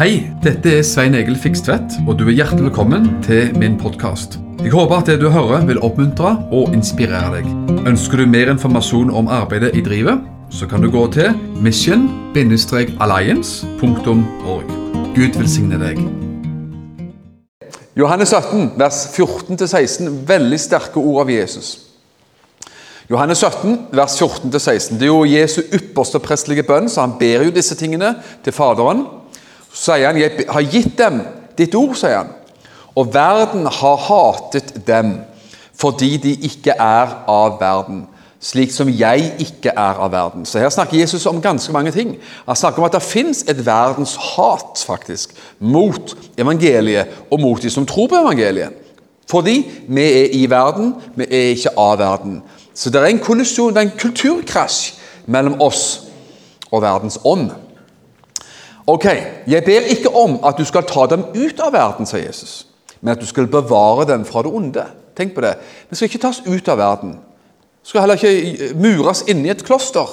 Hei, dette er Svein Egil Fikstvedt, og du er hjertelig velkommen til min podkast. Jeg håper at det du hører vil oppmuntre og inspirere deg. Ønsker du mer informasjon om arbeidet i drivet, så kan du gå til mission-alliance.org. Gud velsigne deg. Johannes 17, vers 14-16. Veldig sterke ord av Jesus. Johannes 17, vers 14-16. Det er jo Jesu ypperste prestelige bønn, så han ber jo disse tingene til Faderen. Så sier han 'Jeg har gitt dem ditt ord', sier han. Og verden har hatet dem fordi de ikke er av verden, slik som jeg ikke er av verden. Så her snakker Jesus om ganske mange ting. Han snakker om at det fins et verdenshat faktisk, mot evangeliet og mot de som tror på evangeliet. Fordi vi er i verden, vi er ikke av verden. Så det er en kollisjon, det er en kulturkrasj mellom oss og verdens ånd. Ok, jeg ber ikke om at du skal ta dem ut av verden, sier Jesus, men at du skal bevare dem fra det onde. Tenk på det. Vi skal ikke tas ut av verden. Du skal heller ikke mures inne i et kloster.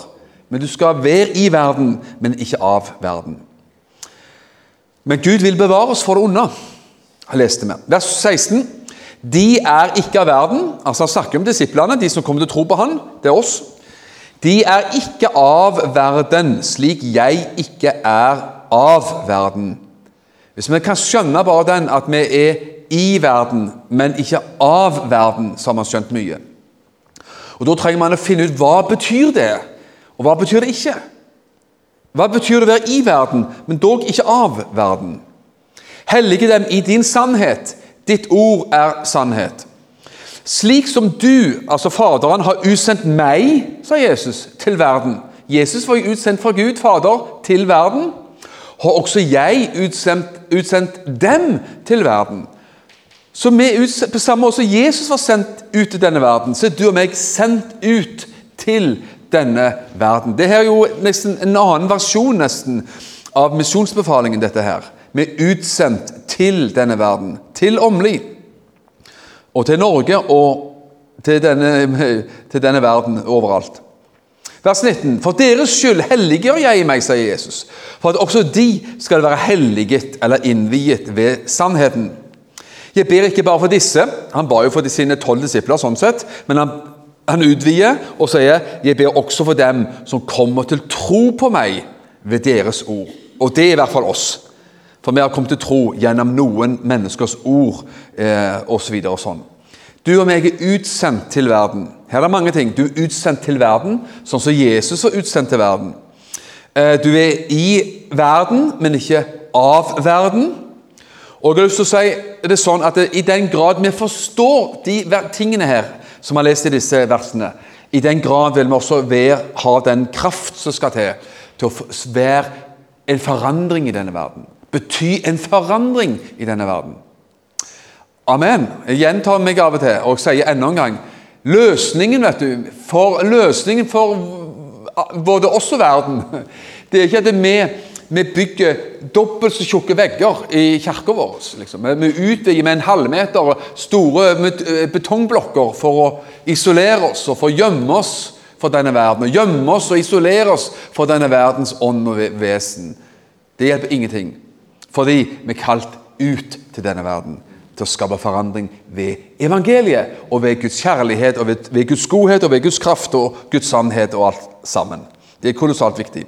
Men du skal være i verden, men ikke av verden. Men Gud vil bevare oss for det onde. Leste vi. Vers 16. De er ikke av verden. Altså Han snakker om disiplene, de som kommer til å tro på Han. Det er oss. De er ikke av verden, slik jeg ikke er av verden. Hvis vi kan skjønne bare den at vi er i verden, men ikke av verden, så har man skjønt mye. Og Da trenger man å finne ut hva betyr det og hva betyr det ikke. Hva betyr det å være i verden, men dog ikke av verden? Hellige dem i din sannhet. Ditt ord er sannhet. Slik som du, altså Faderen, har utsendt meg, sa Jesus, til verden Jesus var jo utsendt fra Gud, Fader, til verden. Har også jeg utsendt, utsendt dem til verden. Så vi utsendt, På samme måte som Jesus var sendt ut til denne verden, så er du og meg sendt ut til denne verden. Det er jo nesten en annen versjon nesten av misjonsbefalingen. dette her. Vi er utsendt til denne verden, til Åmli og til Norge og til denne, til denne verden overalt. Vers 19. For deres skyld helliggjør jeg meg, sier Jesus, for at også de skal være helliget eller innviet ved sannheten. Jeg ber ikke bare for disse, han ba jo for sine tolv disipler, sånn sett, men han, han utvider og sier jeg ber også for dem som kommer til tro på meg ved deres ord. Og det er i hvert fall oss. For vi har kommet til tro gjennom noen menneskers ord eh, osv. Og, og sånn. Du og meg er utsendt til verden. Her er det mange ting. Du er utsendt til verden, sånn som Jesus var utsendt til verden. Eh, du er i verden, men ikke av verden. Og jeg har lyst til å si det sånn at I den grad vi forstår de tingene her, som vi har lest i disse versene, i den grad vil vi også være, ha den kraft som skal til til å være en forandring i denne verden bety en forandring i denne verden. Amen. Jeg gjentar meg av og til og sier enda en gang Løsningen vet du, for, løsningen for både oss og verden Det er ikke at vi, vi bygger dobbelt så tjukke vegger i kirka vår. Liksom. Vi utvider med en halvmeter store eh, betongblokker for å isolere oss og for å gjemme oss for denne verden. Og gjemme oss og isolere oss for denne verdens ånd og vesen. Det hjelper ingenting. Fordi vi er kalt ut til denne verden til å skape forandring ved evangeliet og ved Guds kjærlighet, og ved, ved Guds godhet og ved Guds kraft og Guds sannhet og alt sammen. Det er kolossalt viktig.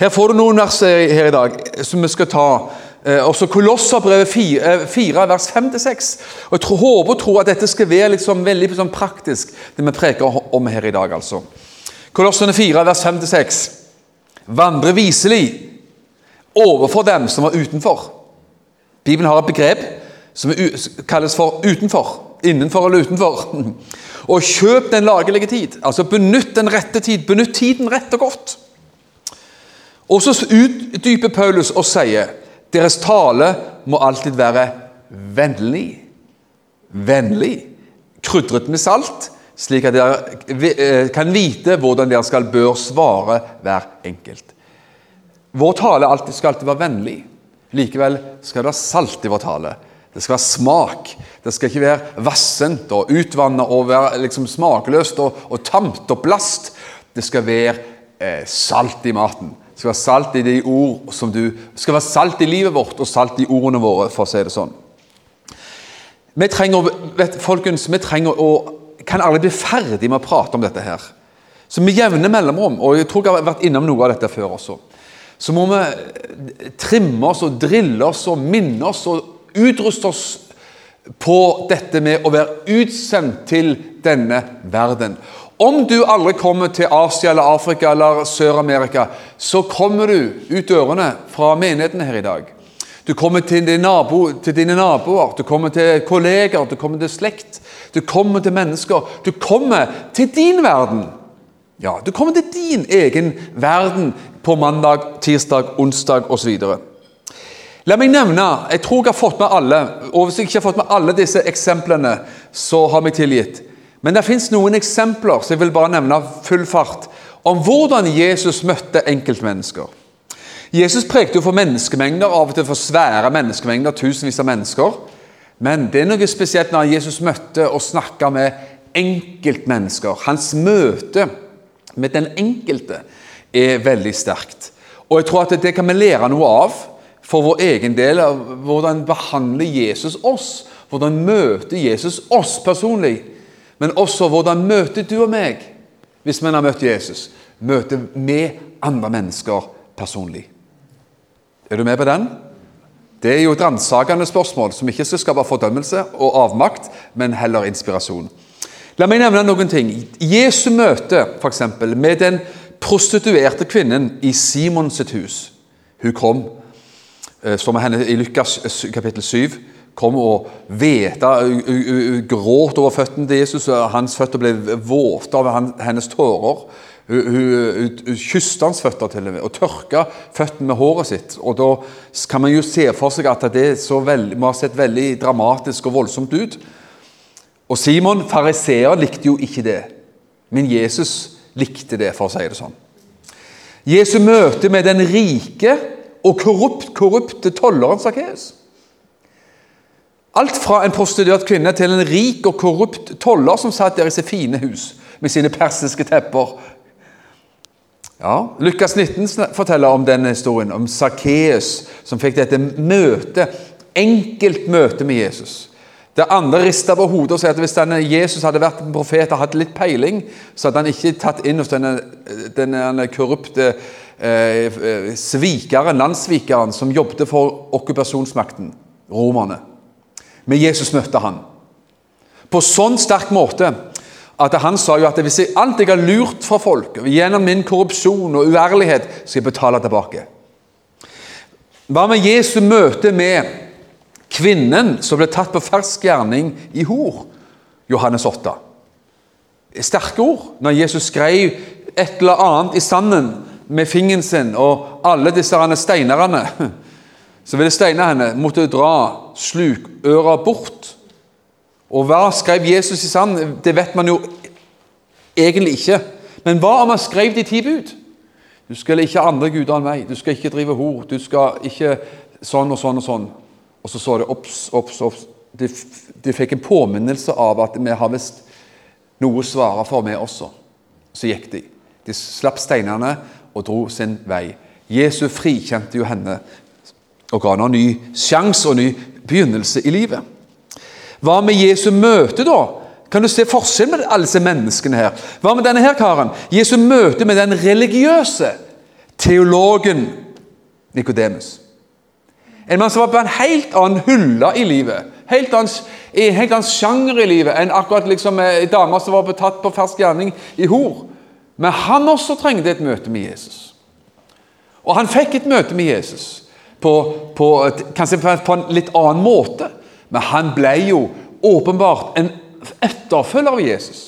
Her får du noen vers her i dag som vi skal ta. Eh, også Kolosserbrevet 4, 4, vers 5-6. Og Jeg tror, håper og tror at dette skal være liksom veldig sånn praktisk, det vi preker om her i dag. altså. Kolossene 4, vers 5-6. Vandre viselig overfor dem som var utenfor. Bibelen har et begrep som kalles for 'utenfor'. Innenfor eller utenfor. Og kjøp den lagelige tid. Altså Benytt den rette tid. Benytt tiden rett og godt. Og så utdyper Paulus og sier deres tale må alltid være vennlig. Vennlig. Krydret med salt, slik at dere eh, kan vite hvordan dere skal bør svare hver enkelt. Vår tale skal alltid være vennlig. Likevel skal det være salt i vår tale. Det skal være smak. Det skal ikke være vassent og utvannet og være liksom smakløst og, og tamt og blast. Det skal være eh, salt i maten, Det skal være salt i de ord som du Det skal være salt i livet vårt og salt i ordene våre, for å si det sånn. Vi trenger, vet, folkens, vi trenger å kan aldri bli ferdig med å prate om dette her. Så med jevne mellomrom, og jeg tror jeg har vært innom noe av dette før også, så må vi trimme oss og drille oss og minne oss og utruste oss på dette med å være utsendt til denne verden. Om du aldri kommer til Asia eller Afrika eller Sør-Amerika, så kommer du ut dørene fra menighetene her i dag. Du kommer til, din nabo, til dine naboer, du kommer til kolleger, du kommer til slekt. Du kommer til mennesker. Du kommer til din verden. Ja, Du kommer til din egen verden på mandag, tirsdag, onsdag osv. La meg nevne Jeg tror jeg har fått med alle. og Hvis jeg ikke har fått med alle disse eksemplene, så har vi tilgitt. Men det fins noen eksempler så jeg vil bare nevne full fart om hvordan Jesus møtte enkeltmennesker. Jesus prekte jo for menneskemengder, av og til for svære menneskemengder, tusenvis av mennesker. Men det er noe spesielt når Jesus møtte og snakka med enkeltmennesker. Hans møte med den enkelte er veldig sterkt. Og jeg tror at det kan vi lære noe av for vår egen del. av Hvordan behandler Jesus oss? Hvordan møter Jesus oss personlig? Men også hvordan møter du og meg hvis vi har møtt Jesus? Møter med andre mennesker personlig. Er du med på den? Det er jo et ransakende spørsmål som ikke skal skape fordømmelse og avmakt, men heller inspirasjon. La meg nevne noen ting. Jesu møte for eksempel, med den prostituerte kvinnen i Simons hus. Hun kom, eh, som henne i Lukas kapittel 7, kom og hveta, gråt over føttene til Jesus. og Hans føtter ble våte av hennes tårer. Hun, hun, hun kysset hans føtter til og med, og tørka føttene med håret sitt. Og Da kan man jo se for seg at det veldig, må ha sett veldig dramatisk og voldsomt ut. Og Simon, fariseer, likte jo ikke det. Men Jesus likte det, for å si det sånn. Jesu møte med den rike og korrupt, korrupte tolleren Sakkeus. Alt fra en prostituert kvinne til en rik og korrupt toller som satt der i sitt fine hus med sine persiske tepper ja, Lukas 19 forteller om denne historien, om Sakkeus som fikk dette møtet, enkelt møte med Jesus. Det andre rister på hodet og sier at hvis denne Jesus hadde vært en profet og hatt litt peiling, så hadde han ikke tatt inn hos denne, denne korrupte eh, svikeren, landssvikeren som jobbet for okkupasjonsmakten, romerne. Men Jesus møtte han. På sånn sterk måte at han sa jo at hvis jeg, alt jeg har lurt fra folk, gjennom min korrupsjon og uærlighet, skal jeg betale tilbake. Hva med Jesu møte med kvinnen som ble tatt på fersk gjerning i hor? Johannes 8. Sterke ord når Jesus skrev et eller annet i sanden med fingeren sin, og alle disse steinerne som ville steine henne, måtte dra slukøra bort og hva skrev Jesus i sand? Det vet man jo egentlig ikke. Men hva om han skrev de ti bud? Du skal ikke andre guder enn meg. Du skal ikke drive hor. Du skal ikke sånn og sånn og sånn. Og så så det obs, obs, obs. De, de fikk en påminnelse av at vi har visst noe å svare for, vi også. Så gikk de. De slapp steinene og dro sin vei. Jesu frikjente jo henne og ga henne en ny sjanse og ny begynnelse i livet. Hva med Jesu møte, da? Kan du se forskjellen med alle disse menneskene her? Hva med denne her karen? Jesu møte med den religiøse teologen Nikodemus. En mann som var på en helt annen hylle i livet. Helt annen, en helt annen sjanger i livet enn akkurat liksom ei dame som var betatt på fersk gjerning i hor. Men han også trengte et møte med Jesus. Og han fikk et møte med Jesus på, på, kanskje på en litt annen måte. Men han ble jo åpenbart en etterfølger av Jesus.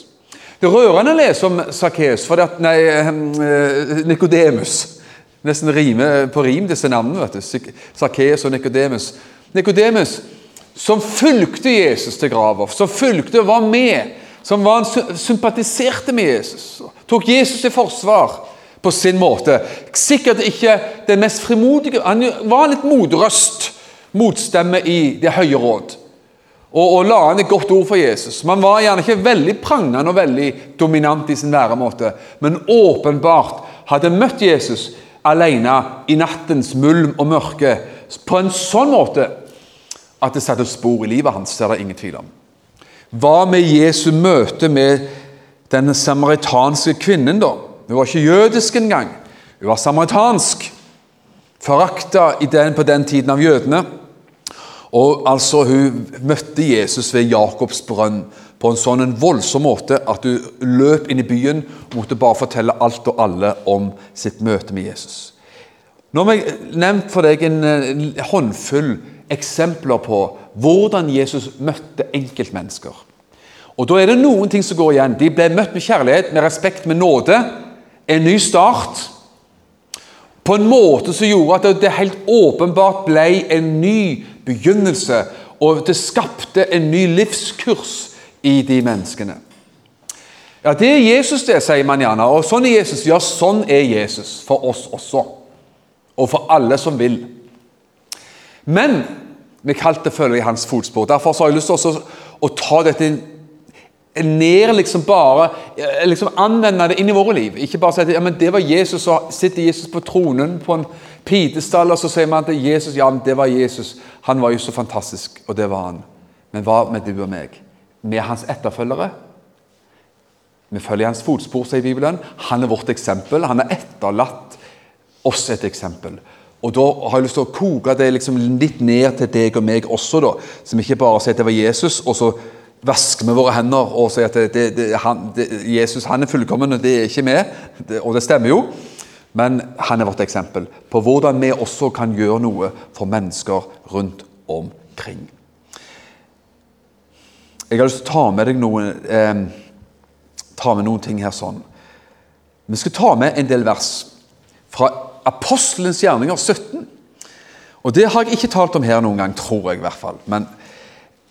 Det er rørende å lese om Sakkeus, nei, eh, Nikodemus. Nesten rime på rim, disse navnene. vet du. Sakkeus og Nikodemus. Nikodemus som fulgte Jesus til grava, som fulgte og var med, som var, sympatiserte med Jesus. Tok Jesus i forsvar på sin måte. Sikkert ikke den mest frimodige Han var litt motrøst motstemme i Det høye råd. Og, og la han et godt ord for Jesus. Man var gjerne ikke veldig prangende og veldig dominant i sin væremåte, men åpenbart hadde møtt Jesus alene i nattens mulm og mørke på en sånn måte at det satte spor i livet hans. Det er det ingen tvil om. Hva med Jesu møte med den samaritanske kvinnen, da? Hun var ikke jødisk engang. Hun var samaritansk. Forakta på den tiden av jødene. Og altså, Hun møtte Jesus ved Jakobs brønn på en sånn en voldsom måte at du løp inn i byen og måtte bare fortelle alt og alle om sitt møte med Jesus. Nå har jeg nevnt for deg en håndfull eksempler på hvordan Jesus møtte enkeltmennesker. Og Da er det noen ting som går igjen. De ble møtt med kjærlighet, med respekt, med nåde. En ny start. På en måte som gjorde at det helt åpenbart ble en ny begynnelse. Og det skapte en ny livskurs i de menneskene. Ja, Det er Jesus, det, sier man gjerne. Og sånn er Jesus. Ja, sånn er Jesus for oss også. Og for alle som vil. Men vi kalte det følge i hans fotspor. Derfor har jeg lyst til å, ta dette ned liksom bare liksom Anvende det inn i våre liv. Ikke bare si at ja, men det var Jesus, og sitter Jesus på tronen på en pidestall, og så sier man at Jesus, ja, men det var Jesus. Han var jo så fantastisk, og det var han. Men hva med du og meg? Vi er hans etterfølgere. Vi følger hans fotspor, sier Bibelen. Han er vårt eksempel. Han har etterlatt oss et eksempel. Og Da har jeg lyst til å koke det liksom litt ned til deg og meg også, da. Som ikke bare sier at det var Jesus, og så vasker vi våre hender og sier at det, det, det, han, Jesus han er fullkommen, og det er ikke vi. og det stemmer jo. Men han er vårt eksempel på hvordan vi også kan gjøre noe for mennesker rundt omkring. Jeg har lyst til å ta med deg noen, eh, ta med noen ting her sånn. Vi skal ta med en del vers fra Apostelens gjerninger 17. Og Det har jeg ikke talt om her noen gang, tror jeg i hvert fall. Men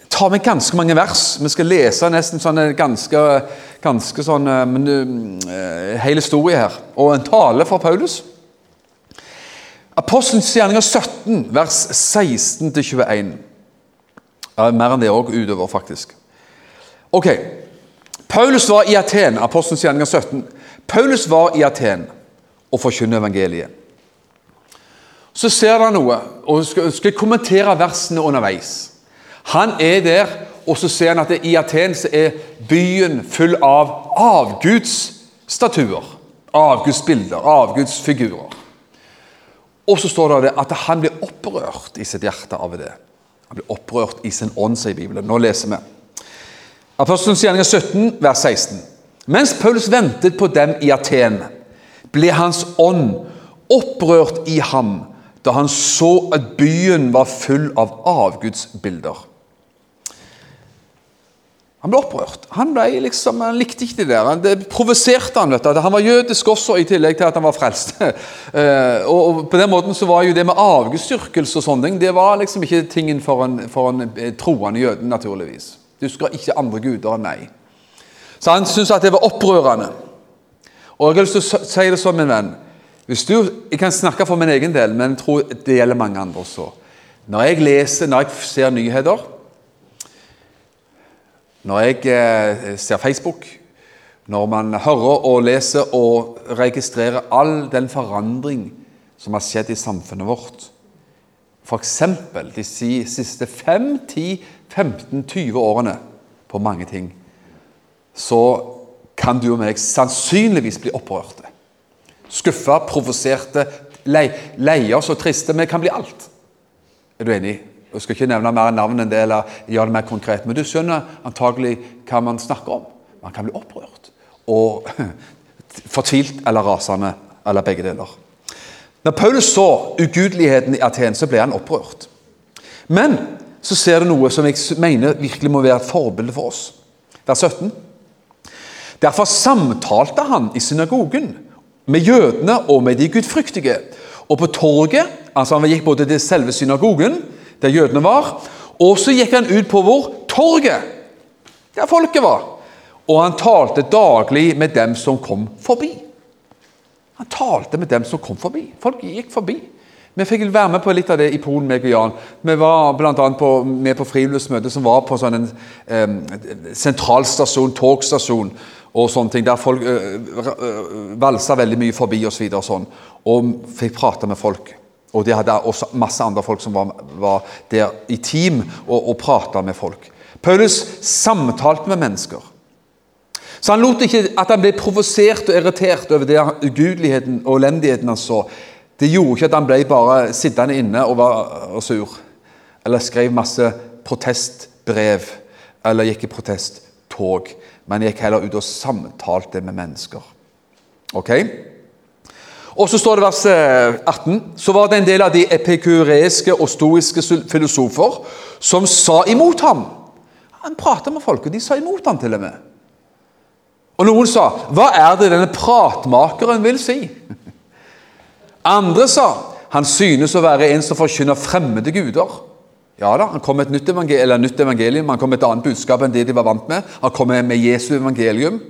ta med ganske mange vers. Vi skal lese nesten sånn ganske, ganske sånn men, uh, Hele historien her. Og en tale fra Paulus. Apostelens gjerninger 17, vers 16-21. Mer enn det òg utover, faktisk. Ok, Paulus var i Aten, Apostelens gjerninger 17. Paulus var i Aten og forkynner evangeliet. Så ser han noe, og skal, skal kommentere versene underveis. Han er der, og så ser han at i Aten er byen full av avgudsstatuer. Avgudsbilder, avgudsfigurer. Og så står det at han blir opprørt i sitt hjerte av det. Han blir opprørt i sin ånd, sier Bibelen. Nå leser vi. Apostelens gjerninger 17, vers 16. Mens Paulus ventet på dem i Aten, ble hans ånd opprørt i ham da han så at byen var full av avgudsbilder. Han ble opprørt. Han, ble liksom, han likte ikke det der. Det provoserte han. vet du. Han var jødisk også, i tillegg til at han var frelst. Eh, og På den måten så var jo det med avgudsdyrkelse og sånne ting det var liksom ikke tingen for en, for en eh, troende jøde, naturligvis. Du skal ikke andre guder enn meg. Så han syntes at det var opprørende. Og jeg har lyst til å si det sånn, min venn hvis du, Jeg kan snakke for min egen del, men jeg tror det gjelder mange andre også. Når jeg leser, når jeg ser nyheter, når jeg eh, ser Facebook, når man hører og leser og registrerer all den forandring som har skjedd i samfunnet vårt F.eks. de siste 5, 10, 15, 20 årene på mange ting, så kan du og meg sannsynligvis bli opprørte. Skuffa, provoserte, lei, leie oss og triste. Vi kan bli alt. Er du enig? Jeg skal ikke nevne mer navn enn det, eller gjøre det mer konkret, men du skjønner antagelig hva man snakker om. Man kan bli opprørt og fortvilt eller rasende, eller begge deler. Når Paulus så ugudeligheten i Aten, så ble han opprørt. Men så ser du noe som jeg mener virkelig må være et forbilde for oss. Vers 17. Derfor samtalte han i synagogen med jødene og med de gudfryktige. Og på torget altså Han gikk både til selve synagogen, der jødene var, og så gikk han ut på hvor torget, der folket var. Og han talte daglig med dem som kom forbi. Han talte med dem som kom forbi. Folk gikk forbi. Vi fikk være med på litt av det i Polen, meg og Jan. Vi var annet med på friluftsmøte som var på sånn en eh, sentralstasjon, togstasjon og sånne ting, der folk øh, valsa veldig mye forbi og så videre og sånn. Og fikk prate med folk. Og de hadde også masse andre folk som var, var der i team og, og prata med folk. Paulus samtalte med mennesker. Så han lot ikke at han ble provosert og irritert over det ugudeligheten og elendigheten han så. Det gjorde ikke at han ble bare sittende inne og var sur. Eller skrev masse protestbrev. Eller gikk i protesttog. Men gikk heller ut og samtalte med mennesker. Ok? Og så står det vers 18. Eh, så var det en del av de epikureiske og stoiske filosofer som sa imot ham. Han prata med folk, og de sa imot ham til og med. Og noen sa, 'Hva er det denne pratmakeren vil si?' Andre sa, 'Han synes å være en som forkynner fremmede guder'. Ja da, Han kom med et nytt, evangelium, nytt evangelium, han kom med et annet budskap enn det de var vant med. Han kom med Jesu evangelium.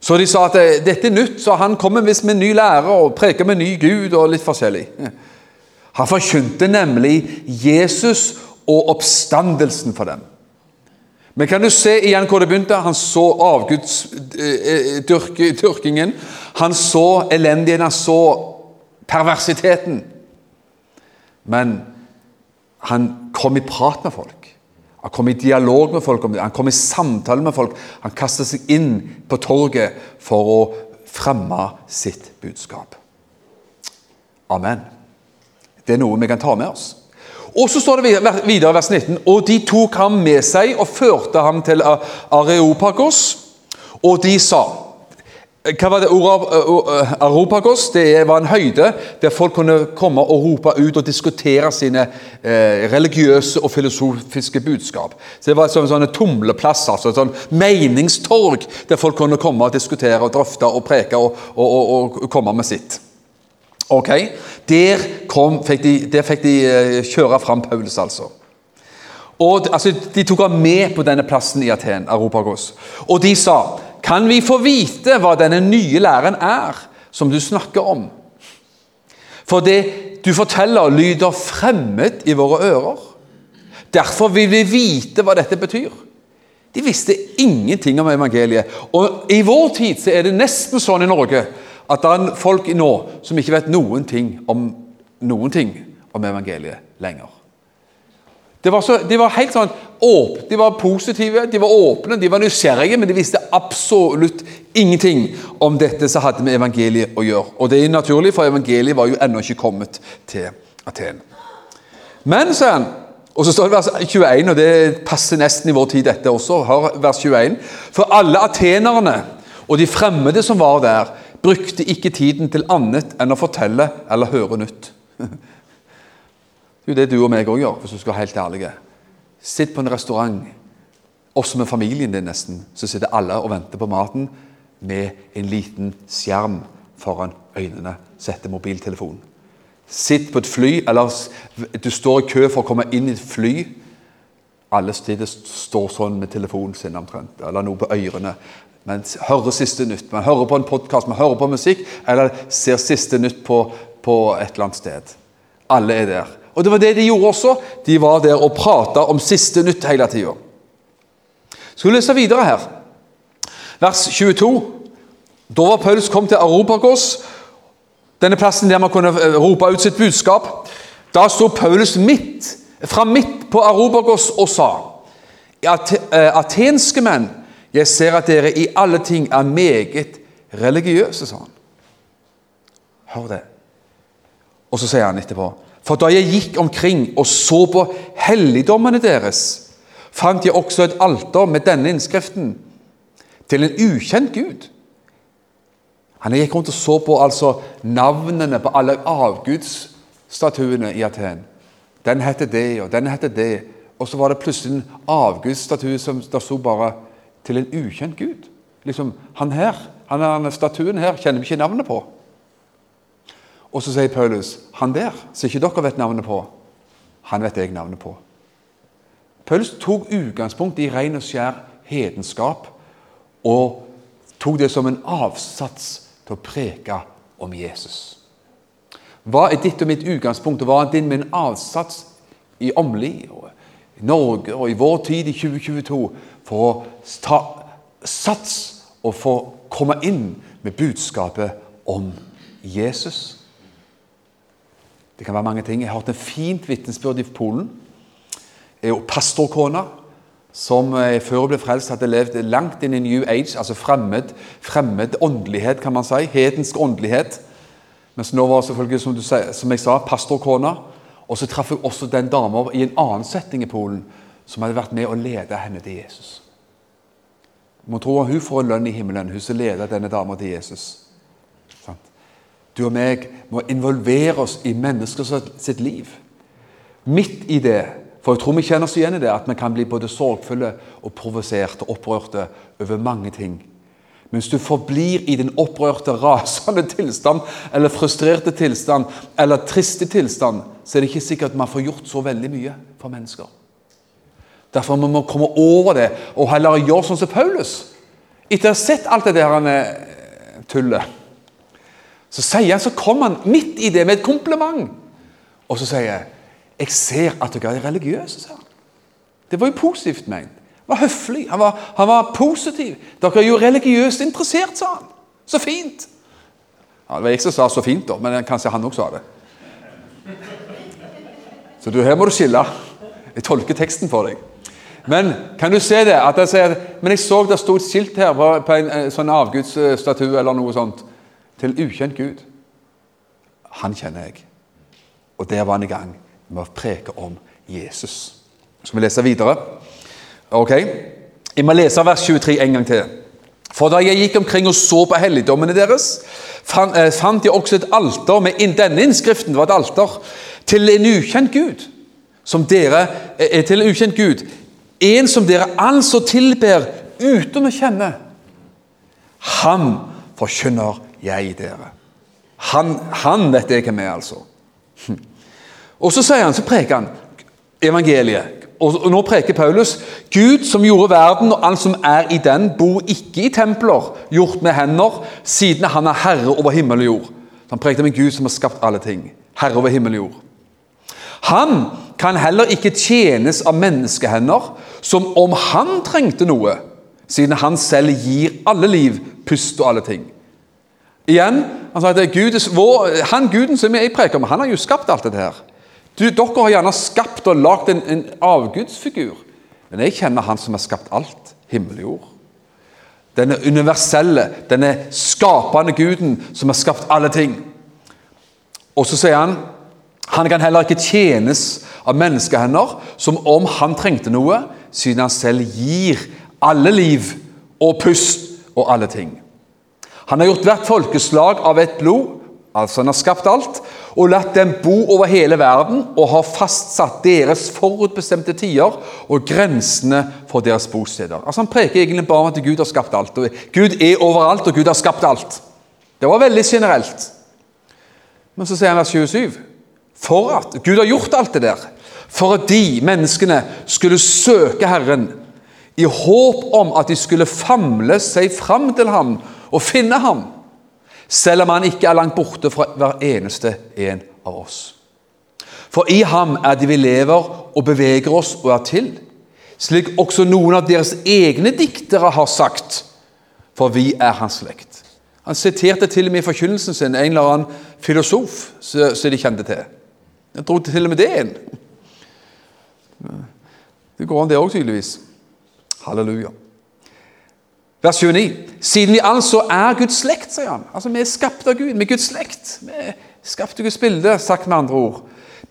Så de sa at dette er nytt, så han kommer visst med ny lære og preker med ny Gud og litt forskjellig. Han forkynte nemlig Jesus og oppstandelsen for dem. Men kan du se igjen hvor det begynte? Han så avgudsdyrkingen. Eh, han så elendigheten, han så perversiteten. Men han kom i prat med folk. Han kom i dialog med folk. Han kom i samtale med folk. Han kastet seg inn på torget for å fremme sitt budskap. Amen. Det er noe vi kan ta med oss. Og så står det videre, i vers 19, og de tok ham med seg og førte ham til Areopagos, og de sa hva var det ordet Aropagos? Det var en høyde der folk kunne komme og rope ut og diskutere sine eh, religiøse og filosofiske budskap. Så Det var en sånn tumleplass, altså sånn meningstorg der folk kunne komme og diskutere og drøfte og preke og, og, og, og komme med sitt. Ok, Der, kom, fikk, de, der fikk de eh, kjøre fram Paulus, altså. Og, altså. De tok ham med på denne plassen i Aten, Aropagos. Og de sa Kan vi få vite hva denne nye læren er, som du snakker om? For det du forteller, lyder fremmed i våre ører. Derfor vil vi vite hva dette betyr. De visste ingenting om evangeliet. Og I vår tid så er det nesten sånn i Norge at det er folk nå som ikke vet noen ting om, noen ting om evangeliet lenger. Var så, de var helt sånn åpne, de var positive, de var åpne, de var nysgjerrige, men de visste absolutt ingenting om dette som hadde med evangeliet å gjøre. Og det er naturlig, for evangeliet var jo ennå ikke kommet til Aten. Men, sa han, og så står det vers 21, og det passer nesten i vår tid, dette også. Hør vers 21. For alle atenerne og de fremmede som var der, brukte ikke tiden til annet enn å fortelle eller høre nytt. Det er jo det du og meg òg gjør, hvis du skal være helt ærlig. Sitt på en restaurant, også med familien din nesten, så sitter alle og venter på maten med en liten skjerm foran øynene. Setter mobiltelefonen. Sitt på et fly, eller du står i kø for å komme inn i et fly. Alle steder står sånn med telefonen sin omtrent, eller noe på ørene. Man hører siste nytt, man hører på en podkast, man hører på musikk, eller ser siste nytt på, på et eller annet sted. Alle er der. Og det var det de gjorde også. De var der og prata om siste nytt hele tida. Skal vi lese videre her. Vers 22. Da var Paulus kommet til Aropagos, denne plassen der man kunne eh, rope ut sitt budskap. Da sto Paulus midt, fra midt på Aropagos og sa eh, atenske menn jeg ser at dere i alle ting er meget religiøse, sa han. Hør det. Og så sier han etterpå For da jeg gikk omkring og så på helligdommene deres, fant jeg også et alter med denne innskriften til en ukjent Gud. Han gikk rundt og så på altså navnene på alle avgudsstatuene i Aten. Den heter det, og den heter det. Og så var det plutselig en avgudsstatue som der sto bare til en ukjent Gud. Liksom, Han her, han er statuen her, kjenner vi ikke navnet på. Og så sier Paulus, han der, som ikke dere vet navnet på, han vet jeg navnet på. Paulus tok utgangspunkt i ren og skjær hedenskap og tok det som en avsats til å preke om Jesus. Hva er ditt og mitt utgangspunkt, og hva er din min avsats i Åmli, i Norge og i vår tid i 2022 for å ta sats og få komme inn med budskapet om Jesus? Det kan være mange ting. Jeg har hørt en fint vitnesbyrd i Polen. Jo pastorkona som eh, før hun ble frelst, hadde levd langt inn i New Age, altså fremmed, fremmed åndelighet, kan man si. Hedensk åndelighet. Mens nå var selvfølgelig, som, du, som jeg sa, pastorkona. Og så traff jeg også den dama i en annen setting i Polen som hadde vært med å lede henne til Jesus. Må tro hun får en lønn i himmelen, hun som leder denne dama til Jesus. Du og meg må involvere oss i mennesker sitt liv. Midt i det. For jeg tror vi kjenner oss igjen i det, at vi kan bli både sorgfulle og provoserte og opprørte over mange ting. Mens du forblir i din opprørte, rasende tilstand eller frustrerte tilstand eller triste tilstand, så er det ikke sikkert man får gjort så veldig mye for mennesker. Derfor må vi komme over det og heller gjøre sånn som Paulus. Etter å ha sett alt det der eh, tullet så sier han, så kommer han midt i det med et kompliment. Og så sier jeg jeg ser at dere er religiøse. sa han. Det var jo positivt ment. Han var høflig, han var, han var positiv. Dere er jo religiøst interessert, sa han. Så fint. Ja, det var jeg som sa 'så fint', da, men kanskje han også sa det. Så du, her må du skille. Jeg tolker teksten for deg. Men kan du se det? at jeg sier, Men jeg så det sto et skilt her på, en, en sånn avgudsstatue eller noe sånt. Til ukjent Gud. Han kjenner jeg. Og der var han i gang med å preke om Jesus. Skal vi lese videre? Ok. Jeg må lese vers 23 en gang til. For da jeg gikk omkring og så på helligdommene deres, fant, eh, jeg også et alter med Denne innskriften var et alter til en ukjent Gud. Som dere, er til en ukjent Gud. En som dere altså tilber uten å kjenne. Han forkynner jeg dere. Han, han vet jeg hvem er, altså. Og så sier han, så preker han evangeliet. Og nå preker Paulus Gud som gjorde verden og alt som er i den, bor ikke i templer gjort med hender, siden han er herre over himmel og jord. Han prekte med Gud som har skapt alle ting. Herre over himmel og jord. Han kan heller ikke tjenes av menneskehender som om han trengte noe, siden han selv gir alle liv, pust og alle ting. Igjen, han sa at det Gud, vår, han Guden som jeg preker om, han har jo skapt alt dette her. Du, dere har gjerne skapt og lagd en, en avgudsfigur, men jeg kjenner Han som har skapt alt, himmel og. Denne universelle, denne skapende Guden som har skapt alle ting. Og så sier han han kan heller ikke tjenes av menneskehender som om han trengte noe, siden han selv gir alle liv og pust og alle ting. Han har gjort hvert folkeslag av et blod, altså han har skapt alt, og latt dem bo over hele verden og har fastsatt deres forutbestemte tider og grensene for deres bosteder. Altså Han preker egentlig bare om at Gud har skapt alt. og Gud er overalt, og Gud har skapt alt. Det var veldig generelt. Men så sier han vers 27 for at Gud har gjort alt det der for at de menneskene skulle søke Herren i håp om at de skulle famle seg fram til ham og finne ham, selv om han ikke er langt borte fra hver eneste en av oss. For i ham er det vi lever og beveger oss og er til, slik også noen av deres egne diktere har sagt, for vi er hans slekt. Han siterte til og med i forkynnelsen sin en eller annen filosof som de kjente til. Han dro til og med det inn. Det går an, det òg, tydeligvis. Halleluja. Vers 29. Siden vi altså er Guds slekt, sier han. Altså, Vi er skapt av Gud. Vi er Guds slekt. Vi er skapt av Guds bilde, sagt med andre ord.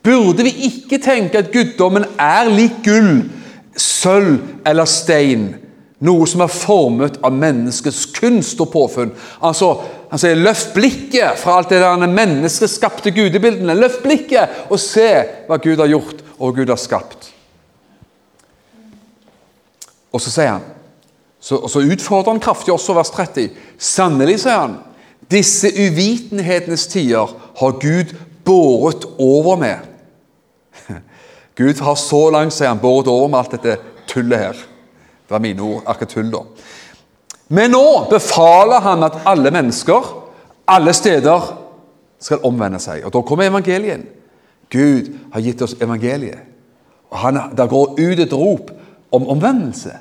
Burde vi ikke tenke at guddommen er lik gull, sølv eller stein? Noe som er formet av menneskets kunst og påfunn. Altså, Han sier 'løft blikket fra alt det der menneskeskapte gudebildene'. Løft blikket og se hva Gud har gjort og Gud har skapt. Og så sier han så, og så utfordrer han kraftig også vers 30. Sannelig, sier han, disse uvitenhetenes tider har Gud båret over med. Gud har så langt, sier han, båret over med alt dette tullet her. Det var mine ord, akkurat tull, da. Men nå befaler han at alle mennesker, alle steder, skal omvende seg. Og Da kommer evangeliet. Gud har gitt oss evangeliet. Og han, Det går ut et rop om omvendelse,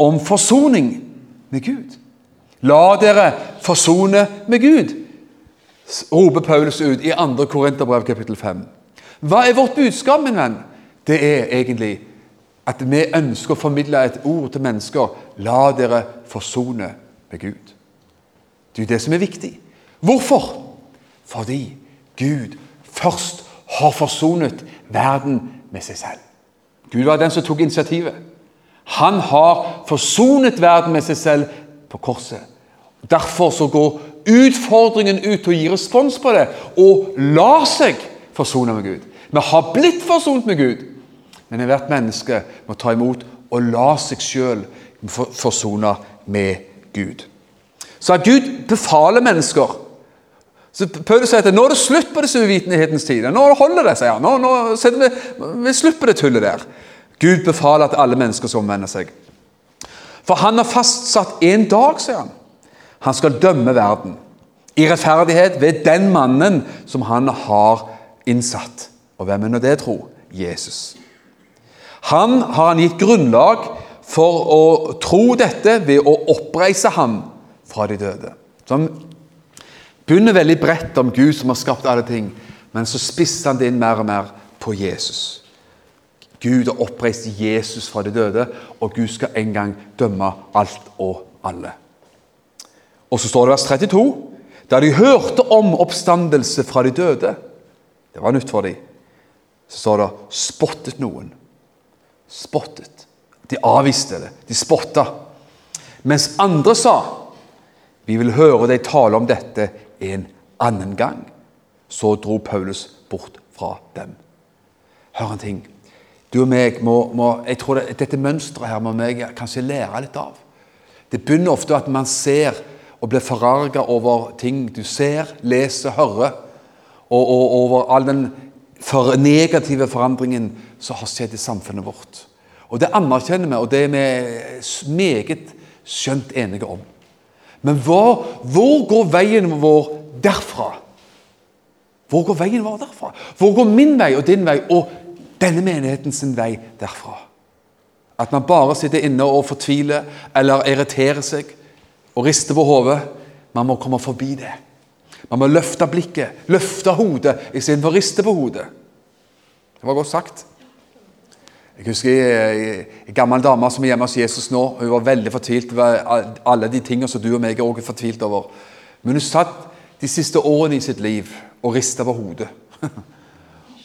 om forsoning med Gud. La dere forsone med Gud, roper Paulus ut i 2. Korinterbrev kapittel 5. Hva er vårt budskap, min venn? Det er egentlig at vi ønsker å formidle et ord til mennesker. La dere forsone med Gud. Det er jo det som er viktig. Hvorfor? Fordi Gud først har forsonet verden med seg selv. Gud var den som tok initiativet. Han har forsonet verden med seg selv på korset. Derfor så går utfordringen ut til å gi respons på det og la seg forsone med Gud. Vi har blitt forsont med Gud, men hvert menneske må ta imot og la seg sjøl forsone med Gud. Så at Gud befaler mennesker så Paulus sier at nå er det slutt på disse uvitenhetens tider. Nå holder det, sier han. Nå, nå vi, vi slutt på det tullet der. Gud befaler at alle mennesker skal omvende seg. For han har fastsatt en dag, sier han. Han skal dømme verden i rettferdighet ved den mannen som han har innsatt. Og hvem er nå det, tro? Jesus. Han har han gitt grunnlag for å tro dette ved å oppreise ham fra de døde. Som begynner veldig bredt om Gud som har skapt alle ting, men så spisser han det inn mer og mer på Jesus. Gud har oppreist Jesus fra de døde, og Gud skal en gang dømme alt og alle. Og så står det vers 32. Da de hørte om oppstandelse fra de døde Det var nytt for dem. Så står det 'spottet noen'. Spottet. De avviste det. De spotta. Mens andre sa 'Vi vil høre deg tale om dette en annen gang'. Så dro Paulus bort fra dem. Hør en ting. Du og meg må, må jeg tror det, Dette mønsteret her må vi kanskje lære litt av. Det begynner ofte at man ser og blir forarga over ting du ser, leser, hører, og, og over all den for negative forandringen som har skjedd i samfunnet vårt. Og Det anerkjenner vi, og det er vi meget skjønt enige om. Men hvor, hvor går veien vår derfra? Hvor går veien vår derfra? Hvor går min vei og din vei og denne menigheten sin vei derfra? At man bare sitter inne og fortviler eller irriterer seg og rister på hodet. Man må komme forbi det. Man må løfte blikket, løfte hodet istedenfor å riste på hodet. Det var godt sagt. Jeg husker en gammel dame som er hjemme hos Jesus nå. Hun var veldig fortvilt over alle de tingene som du og meg er også fortvilt over. Men hun satt de siste årene i sitt liv og rista på hodet.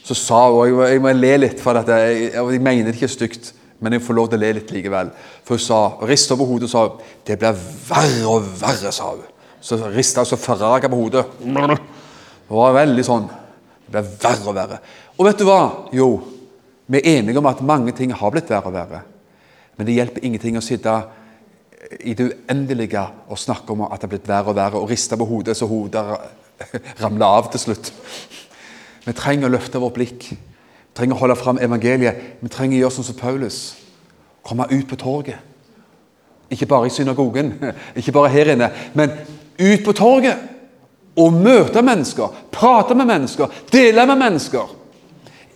Så sa hun og Jeg må le litt, for dette, jeg, jeg mener det ikke stygt, men jeg får lov til å le litt likevel. For hun sa, rista på hodet og sa det blir verre og verre, sa hun. Så rista hun så farraga på hodet. Det var veldig sånn. Det blir verre og verre. Og vet du hva? Jo, vi er enige om at mange ting har blitt verre og verre. Men det hjelper ingenting å sitte i det uendelige og snakke om at det har blitt verre og verre, og riste på hodet så hodet ramler av til slutt. Vi trenger å løfte vårt blikk. Vi trenger å holde fram evangeliet. Vi trenger å gjøre sånn som Paulus. Komme ut på torget. Ikke bare i synagogen, ikke bare her inne, men ut på torget. Og møte mennesker, prate med mennesker, dele med mennesker.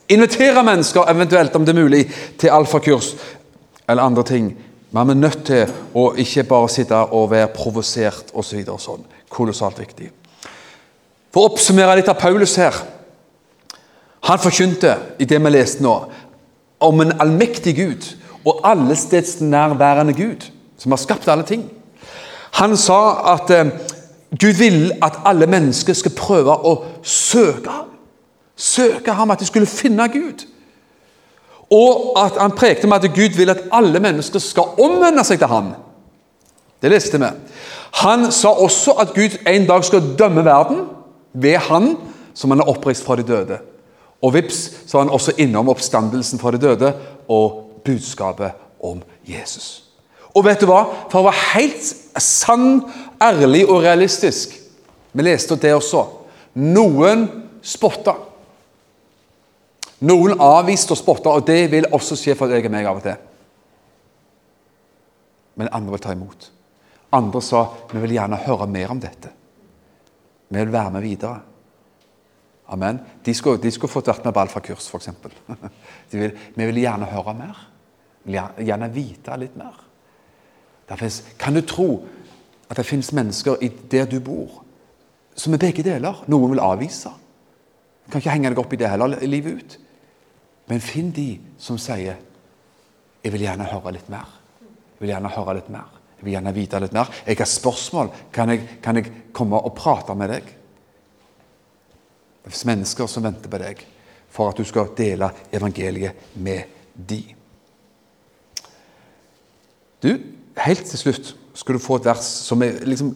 Invitere mennesker, eventuelt om det er mulig, til alfakurs eller andre ting. Men vi er nødt til å ikke bare sitte og være provosert osv. Så sånn. Kolossalt viktig. For å oppsummere litt av Paulus her. Han forkynte i det vi leste nå, om en allmektig Gud og allestedsnærværende Gud, som har skapt alle ting. Han sa at eh, Gud vil at alle mennesker skal prøve å søke ham søke ham, at de skulle finne Gud. Og at han prekte med at Gud vil at alle mennesker skal omvende seg til ham. Det leste vi. Han sa også at Gud en dag skal dømme verden ved han som han har oppreist fra de døde. Og vips, så var han også innom oppstandelsen fra de døde og budskapet om Jesus. Og vet du hva? For å være helt sann, ærlig og realistisk Vi leste det også. Noen spotta. Noen avviste og spotta, og det vil også skje for deg og meg av og til. Men andre vil ta imot. Andre sa vi vil gjerne høre mer om dette. Vi vil være med videre. Amen. De skulle, de skulle fått vært med på alfakurs, f.eks. Vil, vi vil gjerne høre mer. Vi vil gjerne vite litt mer. Finnes, kan du tro at det finnes mennesker i der du bor, som er begge deler? Noen vil avvise. Du kan ikke henge deg opp i det heller livet ut. Men finn de som sier 'Jeg vil gjerne høre litt mer'. Jeg vil gjerne høre litt mer. Jeg vil gjerne vite litt mer. Jeg har spørsmål. Kan jeg, kan jeg komme og prate med deg? Mennesker som venter på deg for at du skal dele evangeliet med de. Du, helt til slutt skal du få et vers som er liksom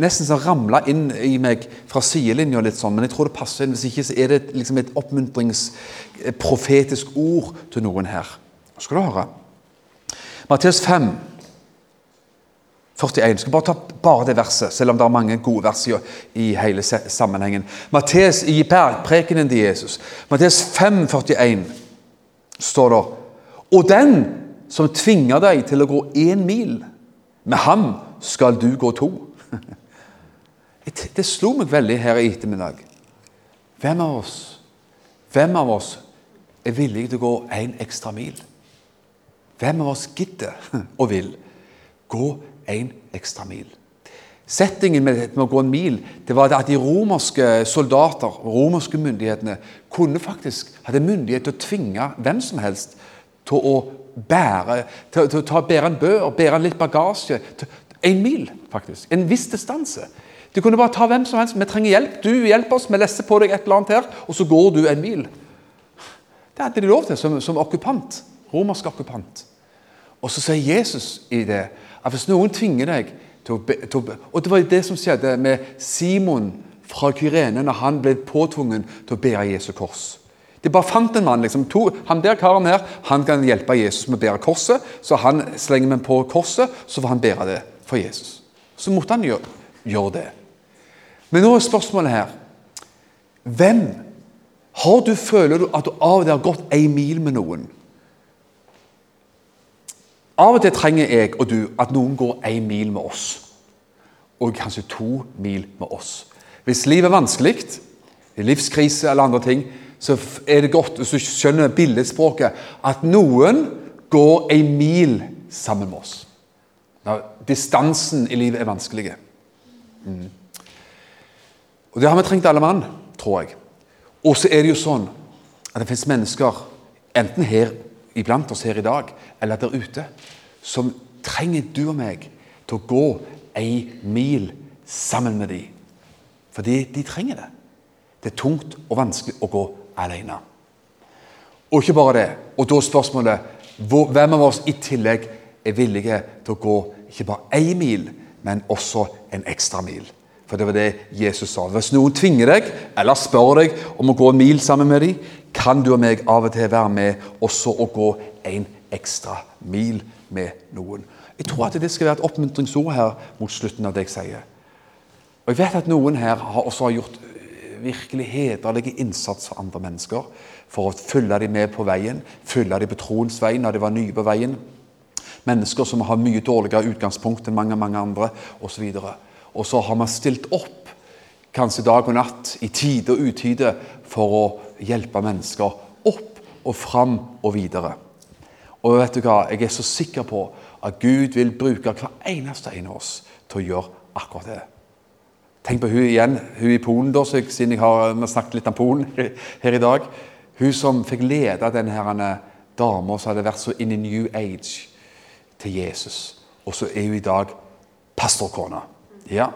nesten sånn ramla inn i meg fra sidelinja litt sånn, men jeg tror det passer inn. Hvis ikke så er det liksom et oppmuntringsprofetisk ord til noen her. skal du høre. Matteus 5, 41. Jeg skal bare ta bare det verset, selv om det er mange gode vers i hele sammenhengen. Matteus i bergprekenen til Jesus. Matteus 5, 41 står det Og den som tvinger deg til å gå én mil, med ham skal du gå to. Det slo meg veldig her i ettermiddag. Hvem av oss Hvem av oss er villig til å gå en ekstra mil? Hvem av oss gidder og vil gå en ekstra mil? Settingen med, å gå en mil det var at de romerske soldater, romerske myndighetene, kunne faktisk, hadde myndighet til å tvinge hvem som helst til å bære til, til å bære en bør, bære litt bagasje. Til, en mil, faktisk. En viss distanse. Du kunne bare ta hvem som helst. Vi trenger hjelp. Du hjelper oss. Vi lesser på deg et eller annet her, og så går du en mil. Det hadde de lov til som, som okkupant. Romersk okkupant. Og så sier Jesus i det at hvis noen tvinger deg til å, til å Og det var det som skjedde med Simon fra Kyrene når han ble påtvungen til å bære Jesu kors. De bare fant en mann. liksom, to, Han der karen her han kan hjelpe Jesus med å bære korset. Så han slenger meg på korset, så får han bære det for Jesus. Så måtte han gjøre, gjøre det. Men nå er spørsmålet her Hvem har du føler du at du av og til har gått en mil med noen? Av og til trenger jeg og du at noen går en mil med oss. Og kanskje to mil med oss. Hvis livet er vanskelig, livskrise eller andre ting, så er det godt hvis du skjønner billedspråket, at noen går en mil sammen med oss. Når distansen i livet er vanskelig. Mm. Og Det har vi trengt alle mann, tror jeg. Og så er det jo sånn at det finnes mennesker, enten her iblant oss her i dag, eller der ute, som trenger du og meg til å gå ei mil sammen med dem. Fordi de trenger det. Det er tungt og vanskelig å gå alene. Og ikke bare det. Og da spørsmålet spørsmålet hvem av oss i tillegg er villige til å gå ikke bare én mil, men også en ekstra mil. For det var det Jesus sa. Hvis noen tvinger deg eller spør deg om å gå en mil sammen med dem, kan du og meg av og til være med også å gå en ekstra mil med noen. Jeg tror at det skal være et oppmuntringsord her mot slutten av det jeg sier. Og Jeg vet at noen her har også har gjort eh, virkelig hederlig innsats for andre mennesker. For å følge dem med på veien, følge dem på troens vei når de var nye på veien. Mennesker som har mye dårligere utgangspunkt enn mange mange andre osv. Og så har man stilt opp kanskje dag og natt, i tide og utide, for å hjelpe mennesker opp og fram og videre. Og vet du hva? Jeg er så sikker på at Gud vil bruke hver eneste en av oss til å gjøre akkurat det. Tenk på hun igjen, hun i Polen, da, siden jeg har, vi har snakket litt om Polen her i dag. Hun som fikk lede denne dama som hadde vært så inn i New Age til Jesus. Og så er hun i dag pastorkone. Ja,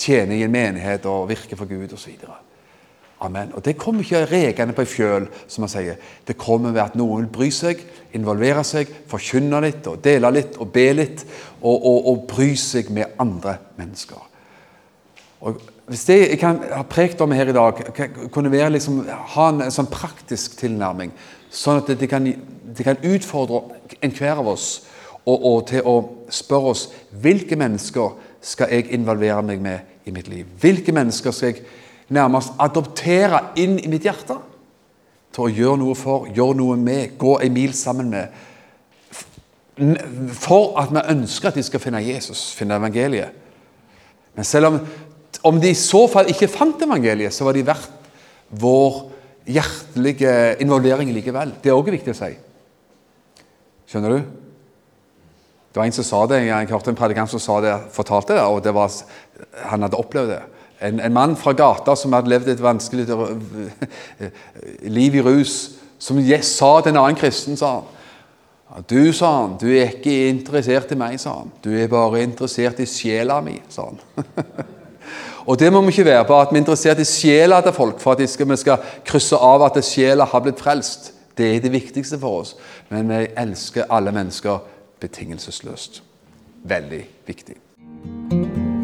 tjener i en menighet og virker for Gud osv. Amen. Og Det kommer ikke rekende på ei fjøl, som man sier. Det kommer ved at noen vil bry seg, involvere seg, forkynne litt, og dele litt og be litt, og, og, og bry seg med andre mennesker. Og Hvis det jeg kan ha prekt om her i dag, kunne være liksom, ha en, en, sånn praktisk tilnærming, sånn at det kan, det kan utfordre enhver av oss og, og til å spørre oss hvilke mennesker skal jeg involvere meg med i mitt liv? Hvilke mennesker skal jeg nærmest adoptere inn i mitt hjerte? Til å gjøre noe for, gjøre noe med, gå en mil sammen med. For at vi ønsker at de skal finne Jesus, finne evangeliet. Men selv om, om de i så fall ikke fant evangeliet, så var de verdt, vår hjertelige involvering likevel. Det er òg viktig å si. Skjønner du? Det var en som sa det, Jeg hørte en predikant som sa det, fortalte det, og det var, han hadde opplevd det. En, en mann fra gata som hadde levd et vanskelig liv i rus, som sa til en annen kristen, sa han du, sa han, du er ikke interessert i meg, sa han. Du er bare interessert i sjela mi, sa han. og det må vi ikke være på, at vi er interessert i sjela til folk for at vi skal krysse av at sjela har blitt frelst. Det er det viktigste for oss. Men vi elsker alle mennesker betingelsesløst. Veldig viktig.